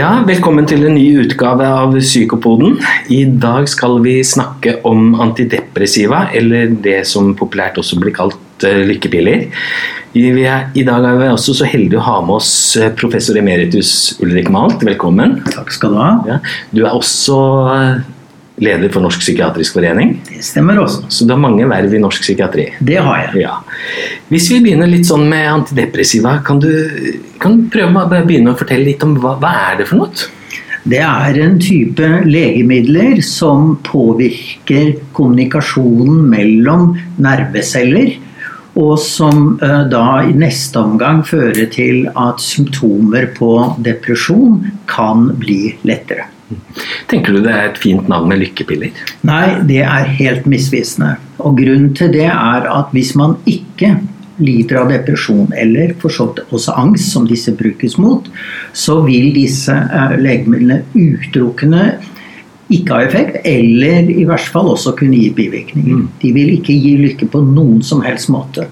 Ja, velkommen til en ny utgave av Psykopoden. I dag skal vi snakke om antidepressiva, eller det som populært også blir kalt uh, lykkepiller. I, dag er vi også så heldige å ha med oss eh, professor emeritus Ulrik Malt. Velkommen. Takk skal du ha. Ja, du er også uh, leder for Norsk psykiatrisk forening. Det stemmer også. Så du har mange verv i norsk psykiatri? Det har jeg. Ja. Hvis vi begynner litt sånn med antidepressiva, kan du, kan du prøve å begynne å fortelle litt om hva, hva er det for noe? Det er en type legemidler som påvirker kommunikasjonen mellom nerveceller. Og som uh, da i neste omgang fører til at symptomer på depresjon kan bli lettere. Tenker du det er et fint navn med lykkepiller? Nei, det er helt misvisende. Og grunnen til det er at hvis man ikke lider av depresjon eller også angst, som disse brukes mot, så vil disse eh, legemidlene utelukkende ikke ha effekt, eller i hvert fall også kunne gi bivirkninger. Mm. De vil ikke gi lykke på noen som helst måte.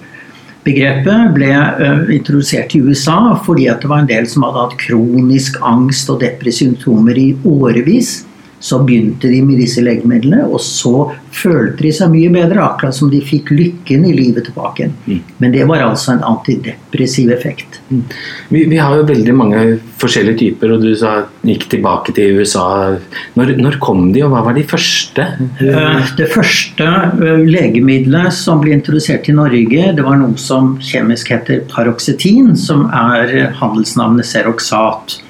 Begrepet ble uh, introdusert i USA fordi det var en del som hadde hatt kronisk angst og depressive symptomer i årevis så begynte de med disse legemidlene, og så følte de seg mye bedre. Akkurat som de fikk lykken i livet tilbake. Mm. Men det var altså en antidepressiv effekt. Mm. Vi, vi, har jo veldig mange forskjellige typer, og du sa, gikk tilbake til USA. Når, når, kom de, og hva var de første? Eh, det første eh, legemiddelet som ble introdusert i Norge, det var noe som kjemisk heter paroxetin, som er handelsnavnet Seroxat.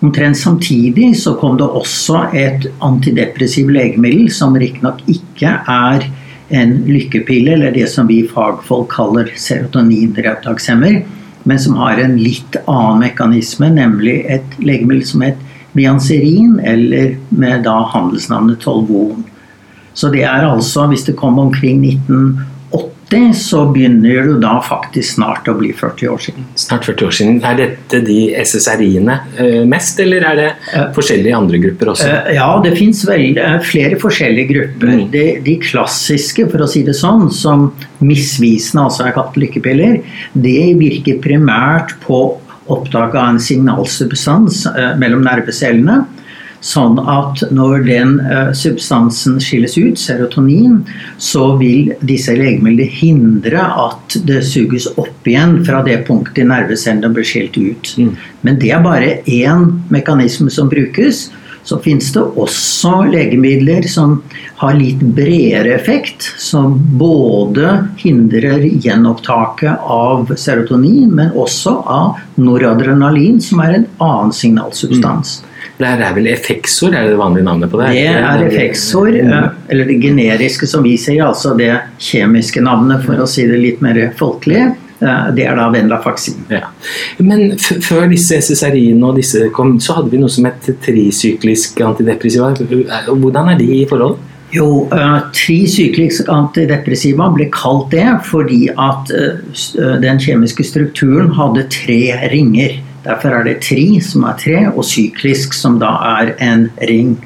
Omtrent samtidig så kom det også et antidepressiv legemiddel som riktignok ikke er en lykkepille, eller det som vi fagfolk kaller serotoninreotakshemmer, men som har en litt annen mekanisme, nemlig et legemiddel som het Mianserin, eller med da handelsnavnet Tolvon. Så det er altså, hvis det kom omkring 1980 80, så begynner det da faktisk snart å bli 40 år siden. Snart 40 år siden. Er dette de SSRI-ene eh, mest, eller er det eh, forskjellige andre grupper også? Eh, ja, det fins flere forskjellige grupper. Mm. De, de, klassiske, for å si det sånn, som misvisende altså er kalt lykkepiller, det virker primært på opptak av en signalsubstans mellom nervecellene. Sånn at når den uh, substansen skilles ut, serotonin, så vil disse legemidlene hindre at det suges opp igjen fra det punktet i nervecellen blir skilt ut. Mm. Men det er bare én mekanisme som brukes. Så fins det også legemidler som har litt bredere effekt, som både hindrer gjenopptaket av serotonin, men også av noradrenalin, som er en annen signalsubstans. Mm. Det er vel effeksor, er det det vanlige navnet på det? Det er effeksor, eh, eller det generiske som vi sier, altså det kjemiske navnet, for å si det litt mer folkelig. Eh, det er da Venlafaxin. Ja. Men før disse SSRI-ene og disse kom, så hadde vi noe som het trisyklisk antidepressiva. Hvordan er de i forhold? Jo, uh, trisyklisk antidepressiva ble kalt det fordi at uh, den kjemiske strukturen hadde tre ringer. Derfor er det tri, som er tre, og syklisk, som da er en ring.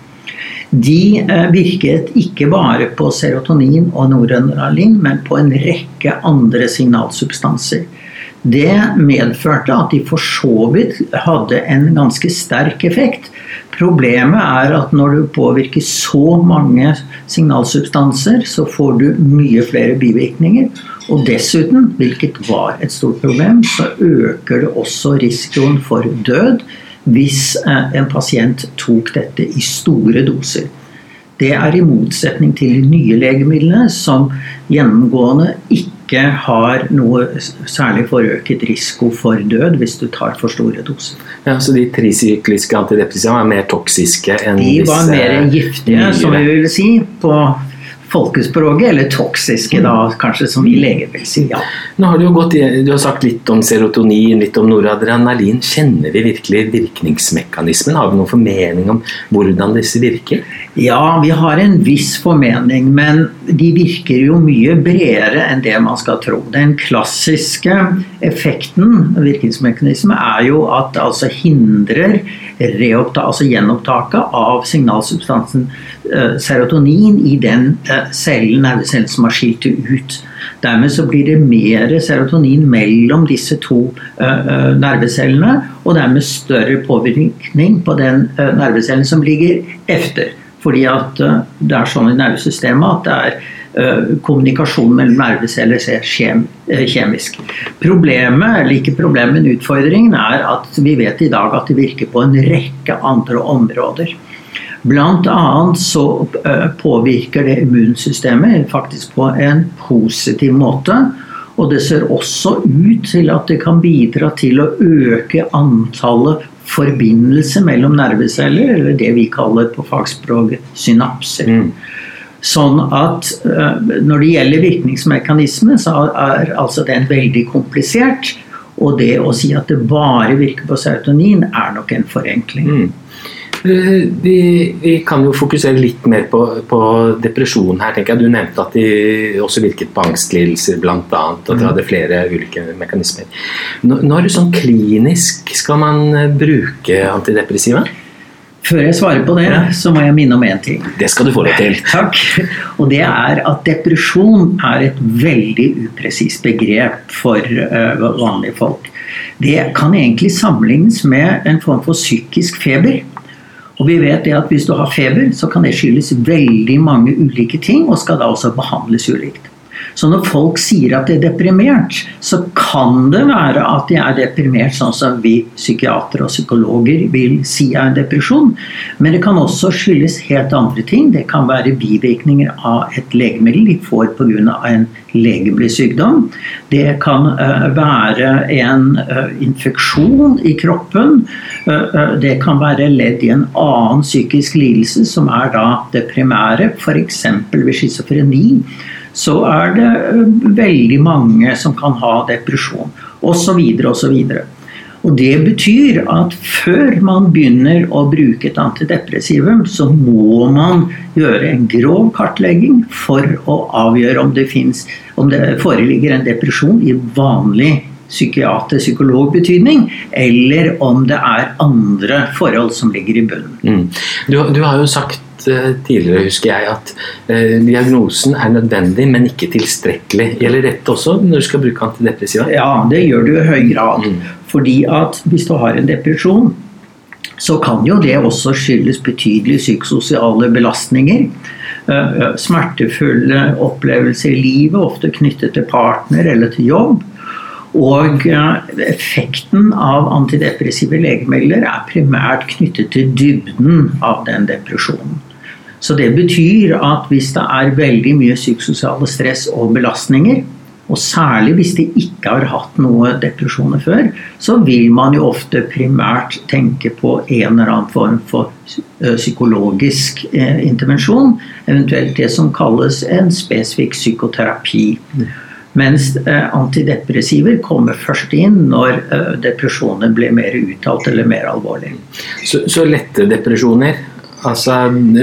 De eh, virket ikke bare på serotonin og noradrenalin, men på en rekke andre signalsubstanser. Det medførte at de for så vidt hadde en ganske sterk effekt. Problemet er at når du påvirker så mange signalsubstanser, så får du mye flere bivirkninger. Og dessuten, hvilket var et stort problem, så øker det også risikoen for død hvis eh, en pasient tok dette i store doser. Det er i motsetning til de nye legemidlene, som gjennomgående ikke har noe særlig forøket risiko for død hvis du tar for store doser. Ja, Så de trisykliske antidepressiva er mer toksiske enn disse De var mer giftige, som vi vil si, på folkespråket, eller toksiske, da, kanskje, som vi leger vil si. ja. Nå har Du jo gått, du har sagt litt om serotonin, litt om noradrenalin. Kjenner vi virkelig virkningsmekanismen? Har vi noen formening om hvordan disse virker? Ja, vi har en viss formening, men de virker jo mye bredere enn det man skal tro. Den klassiske effekten, virkningsmekanisme, er jo at det altså hindrer altså gjenopptaket av signalsubstansen eh, serotonin i den eh, cellen, nervecellen som har skilt det ut. Dermed så blir det mer serotonin mellom disse to uh, nervecellene, og dermed større påvirkning på den nervecellen som ligger efter. Fordi at det er sånn i nervesystemet at det er kommunikasjon mellom nerveceller skjer kjem, kjemisk. Problemet, eller ikke problemet, men utfordringen er at vi vet i dag at det virker på en rekke andre områder. Bl.a. så eh, påvirker det immunsystemet faktisk på en positiv måte. Og det ser også ut til at det kan bidra til å øke antallet forbindelser mellom nerveceller, eller det vi kaller på fagspråket synapser. Mm. Sånn at uh, når det gjelder virkningsmekanisme, så er altså den veldig komplisert. Og det å si at det bare virker på serotonin, er nok en forenkling. Mm. Eh, vi, vi, kan jo fokusere litt mer på, på, depresjon her. tenker jeg. Du nevnte at de også virket på angstlidelser bl.a. At de mm. hadde flere ulike mekanismer. Når sånn klinisk skal man eh, bruke antidepressiva? Før jeg svarer på det, så må jeg minne om én ting. Det skal du få lov til. Takk. Og det er at depresjon er et veldig upresist begrep for uh, vanlige folk. Det kan egentlig sammenlignes med en form for psykisk feber. Og vi vet det at hvis du har feber, så kan det skyldes veldig mange ulike ting, og skal da også behandles ulikt. Så når folk sier at de er deprimert, så kan det være at de er deprimert sånn som vi psykiatere og psykologer vil si er en depresjon. Men det kan også skyldes helt andre ting. Det kan være bivirkninger av et legemiddel de får pga. en legemlig sykdom. Det kan uh, være en uh, infeksjon i kroppen. Uh, det kan være ledd i en annen psykisk lidelse, som er da det primære, f.eks. ved schizofreni så er det eh, veldig mange som kan ha depresjon osv. osv. Og det betyr at før man begynner å bruke et antidepressivum, så må man gjøre en grov kartlegging for å avgjøre om det, finnes, om det foreligger en depresjon i vanlig psykiater-psykolog-betydning, eller om det er andre forhold som ligger i bunnen. Mm. Du, du, har jo sagt Eh, tidligere, husker jeg, at eh, diagnosen er nødvendig, men ikke tilstrekkelig. Gjelder dette også når du skal bruke antidepressiva? Ja, det gjør du i høy grad. Mm. Fordi at hvis du har en depresjon, så kan jo det også skyldes betydelige psykososiale belastninger. Eh, smertefulle opplevelser i livet, ofte knyttet til partner eller til jobb. Og effekten av antidepressive legemidler er primært knyttet til dybden av den depresjonen. Så det betyr at hvis det er veldig mye psykososiale stress og belastninger, og særlig hvis de ikke har hatt noe depresjoner før, så vil man jo ofte primært tenke på en eller annen form for eh, psykologisk eh, intervensjon. Eventuelt det som kalles en spesifikk psykoterapi. Mens eh, antidepressiver kommer først inn når depresjoner blir mer uttalt eller mer alvorlig. Så, så lette depresjoner Altså,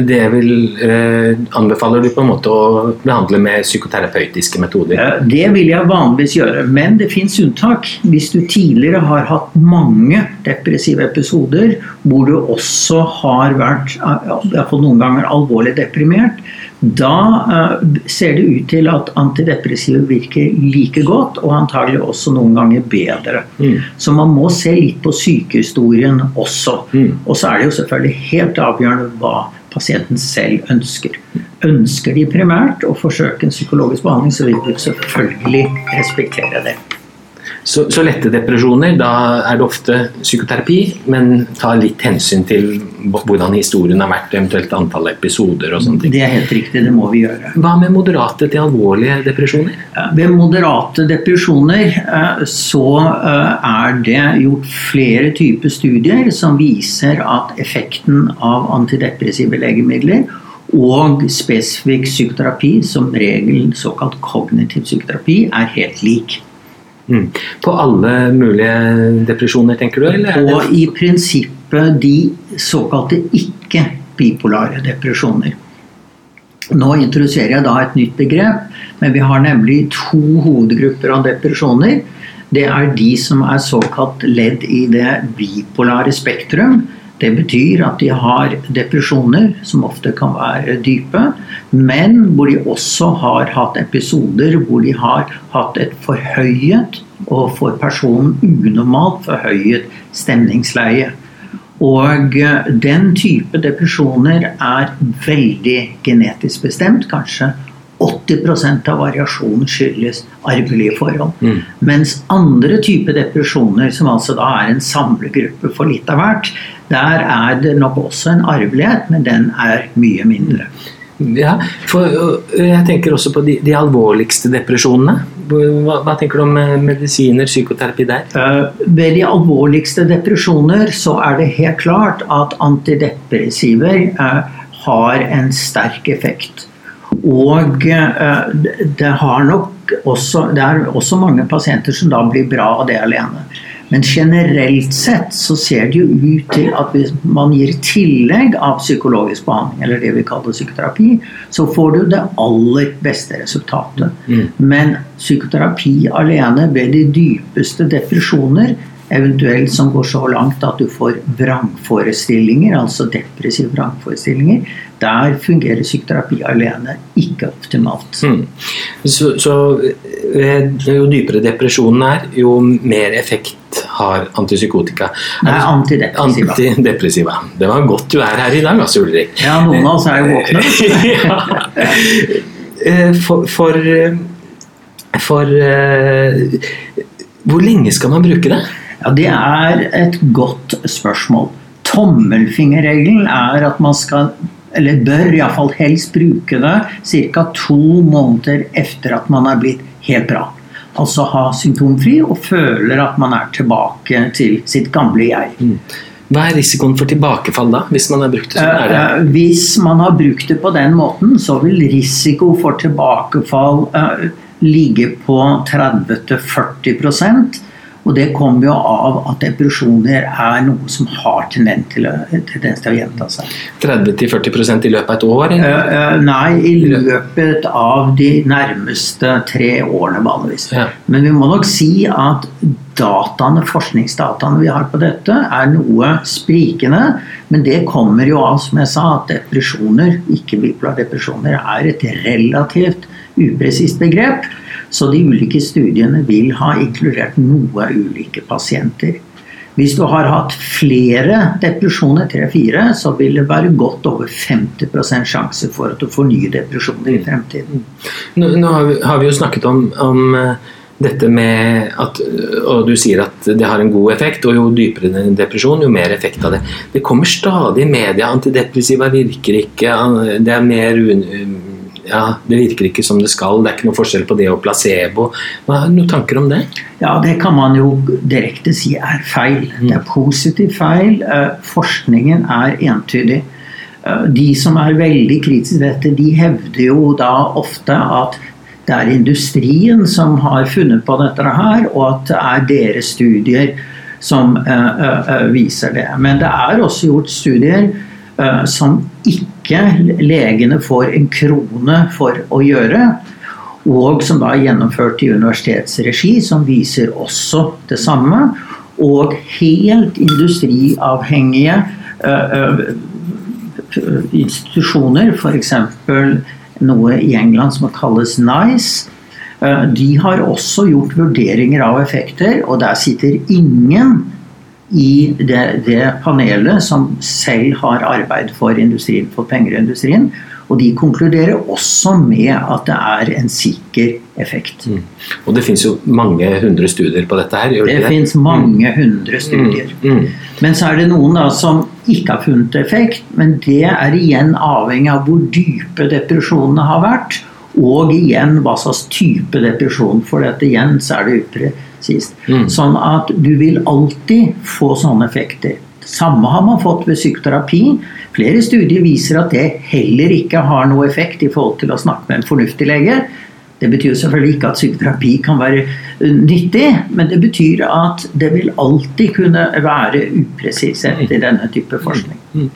det vil eh, Anbefaler du på en måte å behandle med psykoterapeutiske metoder? Det vil jeg vanligvis gjøre, men det fins unntak. Hvis du tidligere har hatt mange depressive episoder hvor du også har vært iallfall noen ganger alvorlig deprimert, da uh, ser det ut til at antidepressive virker like godt, og antagelig også noen ganger bedre. Mm. Så man må se litt på sykehistorien også. Mm. Og så er det jo selvfølgelig helt avgjørende hva pasienten selv ønsker. Ønsker de primært å forsøke en psykologisk behandling, så vil de selvfølgelig respektere det. Så, så, lette depresjoner, da er det ofte psykoterapi, men ta litt hensyn til hvordan historien har vært, eventuelt antall episoder og sånne ting. Det er helt riktig, det må vi gjøre. Hva med moderate til alvorlige depresjoner? Ved moderate depresjoner eh, så eh, er det gjort flere typer studier som viser at effekten av antidepressive legemidler og spesifikk psykoterapi, som regel såkalt kognitiv psykoterapi, er helt lik. Mm. På alle mulige depresjoner, tenker du? Eller? Og i prinsippet de såkalte ikke-bipolare depresjoner. Nå introduserer jeg da et nytt begrep, men vi har nemlig to hovedgrupper av depresjoner. det er de som er såkalt ledd i det bipolare spektrum. Det betyr at de har depresjoner, som ofte kan være dype, men hvor de også har hatt episoder hvor de har hatt et forhøyet, og for personen unormalt forhøyet stemningsleie. Og den type depresjoner er veldig genetisk bestemt, kanskje 80% av variasjonen skyldes arvelige forhold. Mm. Mens andre typer depresjoner, som altså da er en samlegruppe for litt av hvert, der er det nok også en arvelighet, men den er mye mindre. Ja, for Jeg tenker også på de, de alvorligste depresjonene. Hva, hva, tenker du om eh, medisiner, psykoterapi der? Uh, ved de alvorligste depresjoner så er det helt klart at antidepressiver uh, har en sterk effekt. Og eh, det, har nok også, det er også mange pasienter som da blir bra av det alene. Men generelt sett så ser det jo ut til at hvis man gir tillegg av psykologisk behandling, eller det vi kaller psykoterapi, så får du det aller beste resultatet. Mm. Men psykoterapi alene ved de dypeste depresjoner eventuelt som går så langt at du får vrangforestillinger, altså depressive vrangforestillinger, der fungerer psykoterapi alene ikke optimalt. Mm. Så, så, jo dypere depresjonen er, jo mer effekt har antipsykotika. Nei, antidepressiva. antidepressiva. Det var godt du er her i dag, altså, Ulrik. Ja, noen av oss er jo våkne. ja. for, for, for uh, Hvor lenge skal man bruke det? Ja, Det er et godt spørsmål. Tommelfingerregelen er at man skal eller bør iallfall helst bruke det ca. to måneder etter at man er blitt helt bra. Altså ha symptomfri og føler at man er tilbake til sitt gamle jeg. Mm. Hva er risikoen for tilbakefall da, hvis man har brukt det sånn? Uh, hvis man har brukt det på den måten, så vil risiko for tilbakefall uh, ligge på 30-40 og det kommer jo av at depresjoner er noe som har tendens til, tendens til å gjenta seg. 30-40% i løpet av et år? Uh, nei, i løpet av de nærmeste tre årene vanligvis. Ja. Men vi må nok si at dataene, forskningsdataene vi har på dette, er noe sprikende. Men det kommer jo av, som jeg sa, at depresjoner, ikke bipolar depresjoner, er et relativt upresist begrep. Så de ulike studiene vil ha inkludert noe ulike pasienter. Hvis du har hatt flere depresjoner, tre-fire, så vil det være godt over 50% sjanse for at du får nye depresjoner i fremtiden. Nå, nå har, vi, har, vi, jo snakket om, om, eh, dette med at Og du sier at det har en god effekt, og jo dypere depresjon, jo mer effekt av det. Det kommer stadig i media. Antidepressiva virker ikke, det er mer ja, det virker ikke som det skal, det er ikke noe forskjell på det og placebo. Hva er noen tanker om det? Ja, Det kan man jo direkte si er feil. Det er positivt feil. Eh, forskningen er entydig. Eh, de som er veldig kritiske til dette, de hevder jo da ofte at det er industrien som har funnet på dette her, og at det er deres studier som uh, viser det. Men det er også gjort studier som ikke legene får en krone for å gjøre. Og som da er gjennomført i universitetsregi, som viser også det samme. Og helt industriavhengige uh, uh, institusjoner, f.eks. noe i England som kalles NICE, de har også gjort vurderinger av effekter, og der sitter ingen i det, det, panelet som selv har arbeid for industrien, for penger i industrien. Og de konkluderer også med at det er en sikker effekt. Mm. Og det fins jo mange hundre studier på dette her? Det, det, det fins mange mm. hundre studier. Mm. Mm. Men så er det noen da som ikke har funnet effekt. Men det er igjen avhengig av hvor dype depresjonene har vært. Og igjen hva slags type depresjon. For dette igjen så er det utbredt sist. Mm. Sånn at du vil alltid få sånne effekter. Samme har man fått ved psykoterapi. Flere studier viser at det heller ikke har noe effekt i forhold til å snakke med en fornuftig lege. Det betyr selvfølgelig ikke at psykoterapi kan være nyttig, men det betyr at det vil alltid kunne være upresishet i denne type forskning. Mm.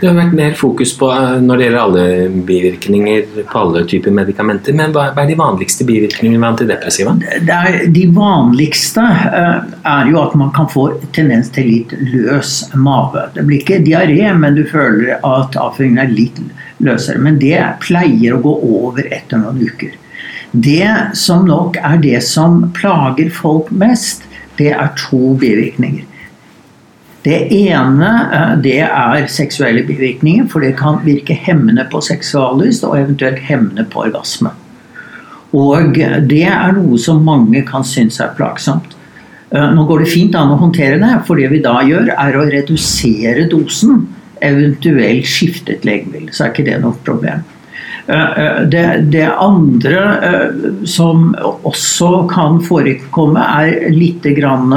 Det har vært mer fokus på eh, når det gjelder alle bivirkninger på alle typer medikamenter. Men hva er de vanligste bivirkningene ved antidepressiva? Er, de vanligste eh, er jo at man kan få tendens til litt løs mage. Det blir ikke diaré, men du føler at avføringen er litt løsere. Men det pleier å gå over etter noen uker. Det som nok er det som plager folk mest, det er to bivirkninger. Det ene eh, det er seksuelle bivirkninger, for det kan virke hemmende på seksuallyst og eventuelt hemmende på orgasme. Og det er noe som mange kan synes er plagsomt. Eh, nå går det fint an å håndtere det, for det vi da gjør, er å redusere dosen, eventuelt skifte et legemiddel. Så er ikke det noe problem. Eh, eh, det, det, andre eh, som også kan forekomme, er litt grann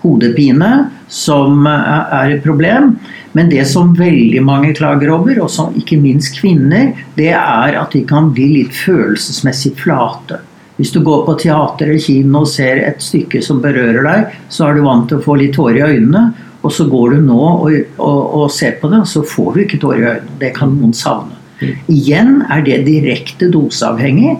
hodepine, som er et problem. Men det som veldig mange klager over, og som ikke minst kvinner, det er at de kan bli litt følelsesmessig flate. Hvis du går på teater eller kino og ser et stykke som berører deg, så er du vant til å få litt tårer i øynene. Og så går du nå og, og, og ser på det, og så får du ikke tårer i øynene. Det kan noen savne. Igjen er det direkte doseavhengig.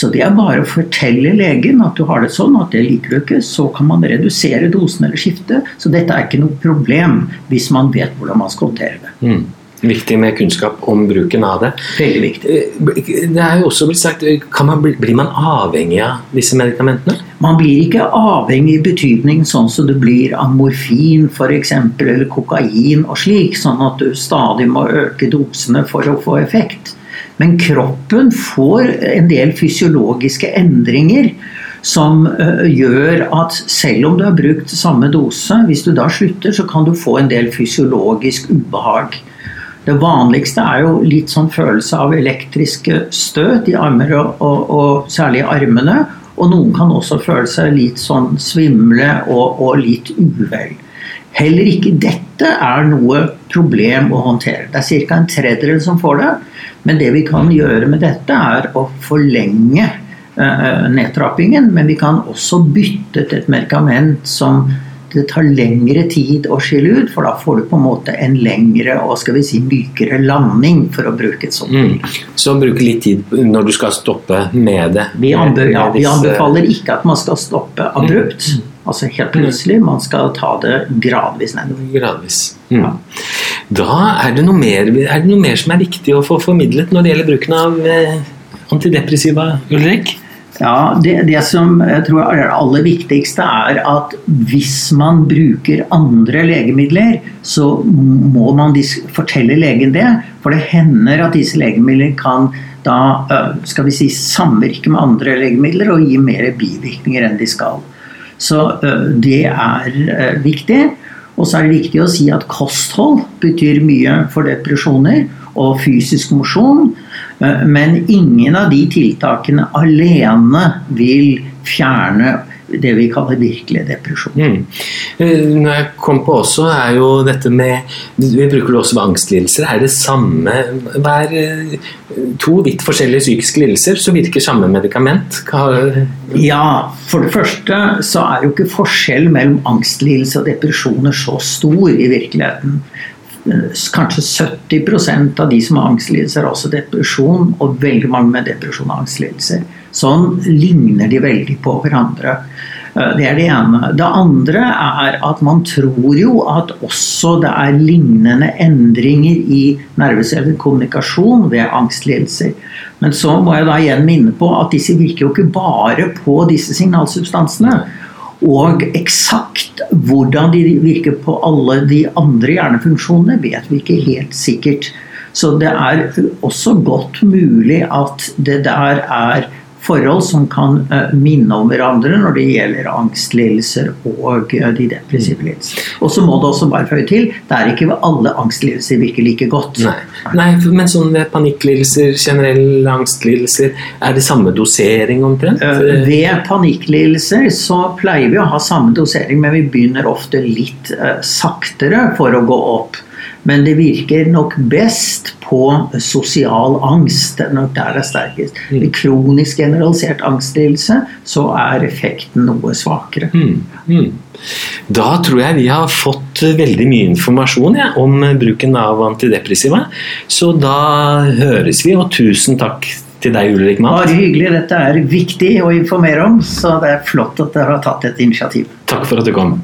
Så det er bare å fortelle legen at du har det sånn, at det liker du ikke. Så kan man redusere dosen eller skifte. Så dette er ikke noe problem hvis man vet hvordan man skal håndtere det. Mm. Viktig med kunnskap om bruken av det. Veldig viktig. Eh, det er jo også blitt sagt, man, Blir man avhengig av disse medikamentene? Man blir ikke avhengig i betydning sånn som det blir av morfin f.eks. eller kokain og slik, sånn at du stadig må øke dosene for å få effekt. Men kroppen får en del fysiologiske endringer som uh, gjør at selv om du har brukt samme dose, hvis du da slutter, så kan du få en del fysiologisk ubehag. Det vanligste er jo litt sånn følelse av elektriske støt i armer, og, og, og særlig i armene. Og noen kan også føle seg litt sånn svimle og, og litt uvel. Heller ikke dette er noe problem å håndtere. Det er ca. en tredjedel som får det. Men det vi kan gjøre med dette, er å forlenge uh, nedtrappingen. Men vi kan også bytte til et medikament som det tar lengre tid å skille ut, for da får du på en måte en lengre og skal vi si mykere landing, for å bruke et sånt mm. Så bruke litt tid når du skal stoppe med det? Vi, anbe ja, vi anbefaler ikke at man skal stoppe abrupt. Mm. Altså helt plutselig. Man skal ta det gradvis nedover. Gradvis. Mm. Ja. Da er det, mer, er det, noe mer, som er viktig å få formidlet når det gjelder bruken av eh, antidepressiva, Ulrik? Ja, det, det, som jeg tror er det aller viktigste, er at hvis man bruker andre legemidler, så må man fortelle legen det. For det hender at disse legemidlene kan da skal vi si, samvirke med andre legemidler og gi mer bivirkninger enn de skal. Så det er viktig. Og så er det viktig å si at kosthold betyr mye for depresjoner og fysisk mosjon. Eh, men ingen av de tiltakene alene vil fjerne det vi kaller virkelig depresjon. Mm. Eh, når jeg kom på også, er jo dette med Vi bruker det også ved angstlidelser. Er det samme Hver eh, to vidt forskjellige psykiske lidelser, så virker samme medikament? Ja, for det første så er jo ikke forskjell mellom angstlidelse og depresjoner så stor i virkeligheten kanskje 70% av de som har angstlidelser, har også depresjon. Og veldig mange med depresjon og angstlidelser. Sånn ligner de veldig på hverandre. Eh, det er det ene. Det andre er at man tror jo at også det er lignende endringer i nerveceller kommunikasjon ved angstlidelser. Men så må jeg da igjen minne på at disse virker jo ikke bare på disse signalsubstansene. Og eksakt hvordan de virker på alle de andre hjernefunksjonene, vet vi ikke helt sikkert. Så det er også godt mulig at det der er forhold som kan uh, minne om hverandre når det gjelder angstlidelser og uh, de depressive lidelsene. Og så må det også bare føye til det er ikke alle angstlidelser virker like godt. Nei, Nei Men sånn ved panikklidelser, generelle angstlidelser, er det samme dosering omtrent? Uh, ved panikklidelser så pleier vi å ha samme dosering, men vi begynner ofte litt saktere for å gå opp. Men det virker nok best på sosial angst. Der det er sterkest. Mm. Ved kronisk generalisert angstlidelse så er effekten noe svakere. Mm, mm. Da tror jeg vi har fått veldig mye informasjon ja, om bruken av antidepressiva. Så da høres vi, og tusen takk til deg, Ulrik Matt. Bare hyggelig. Dette er viktig å informere om, så det er flott at dere har tatt et initiativ. Takk for at du kom.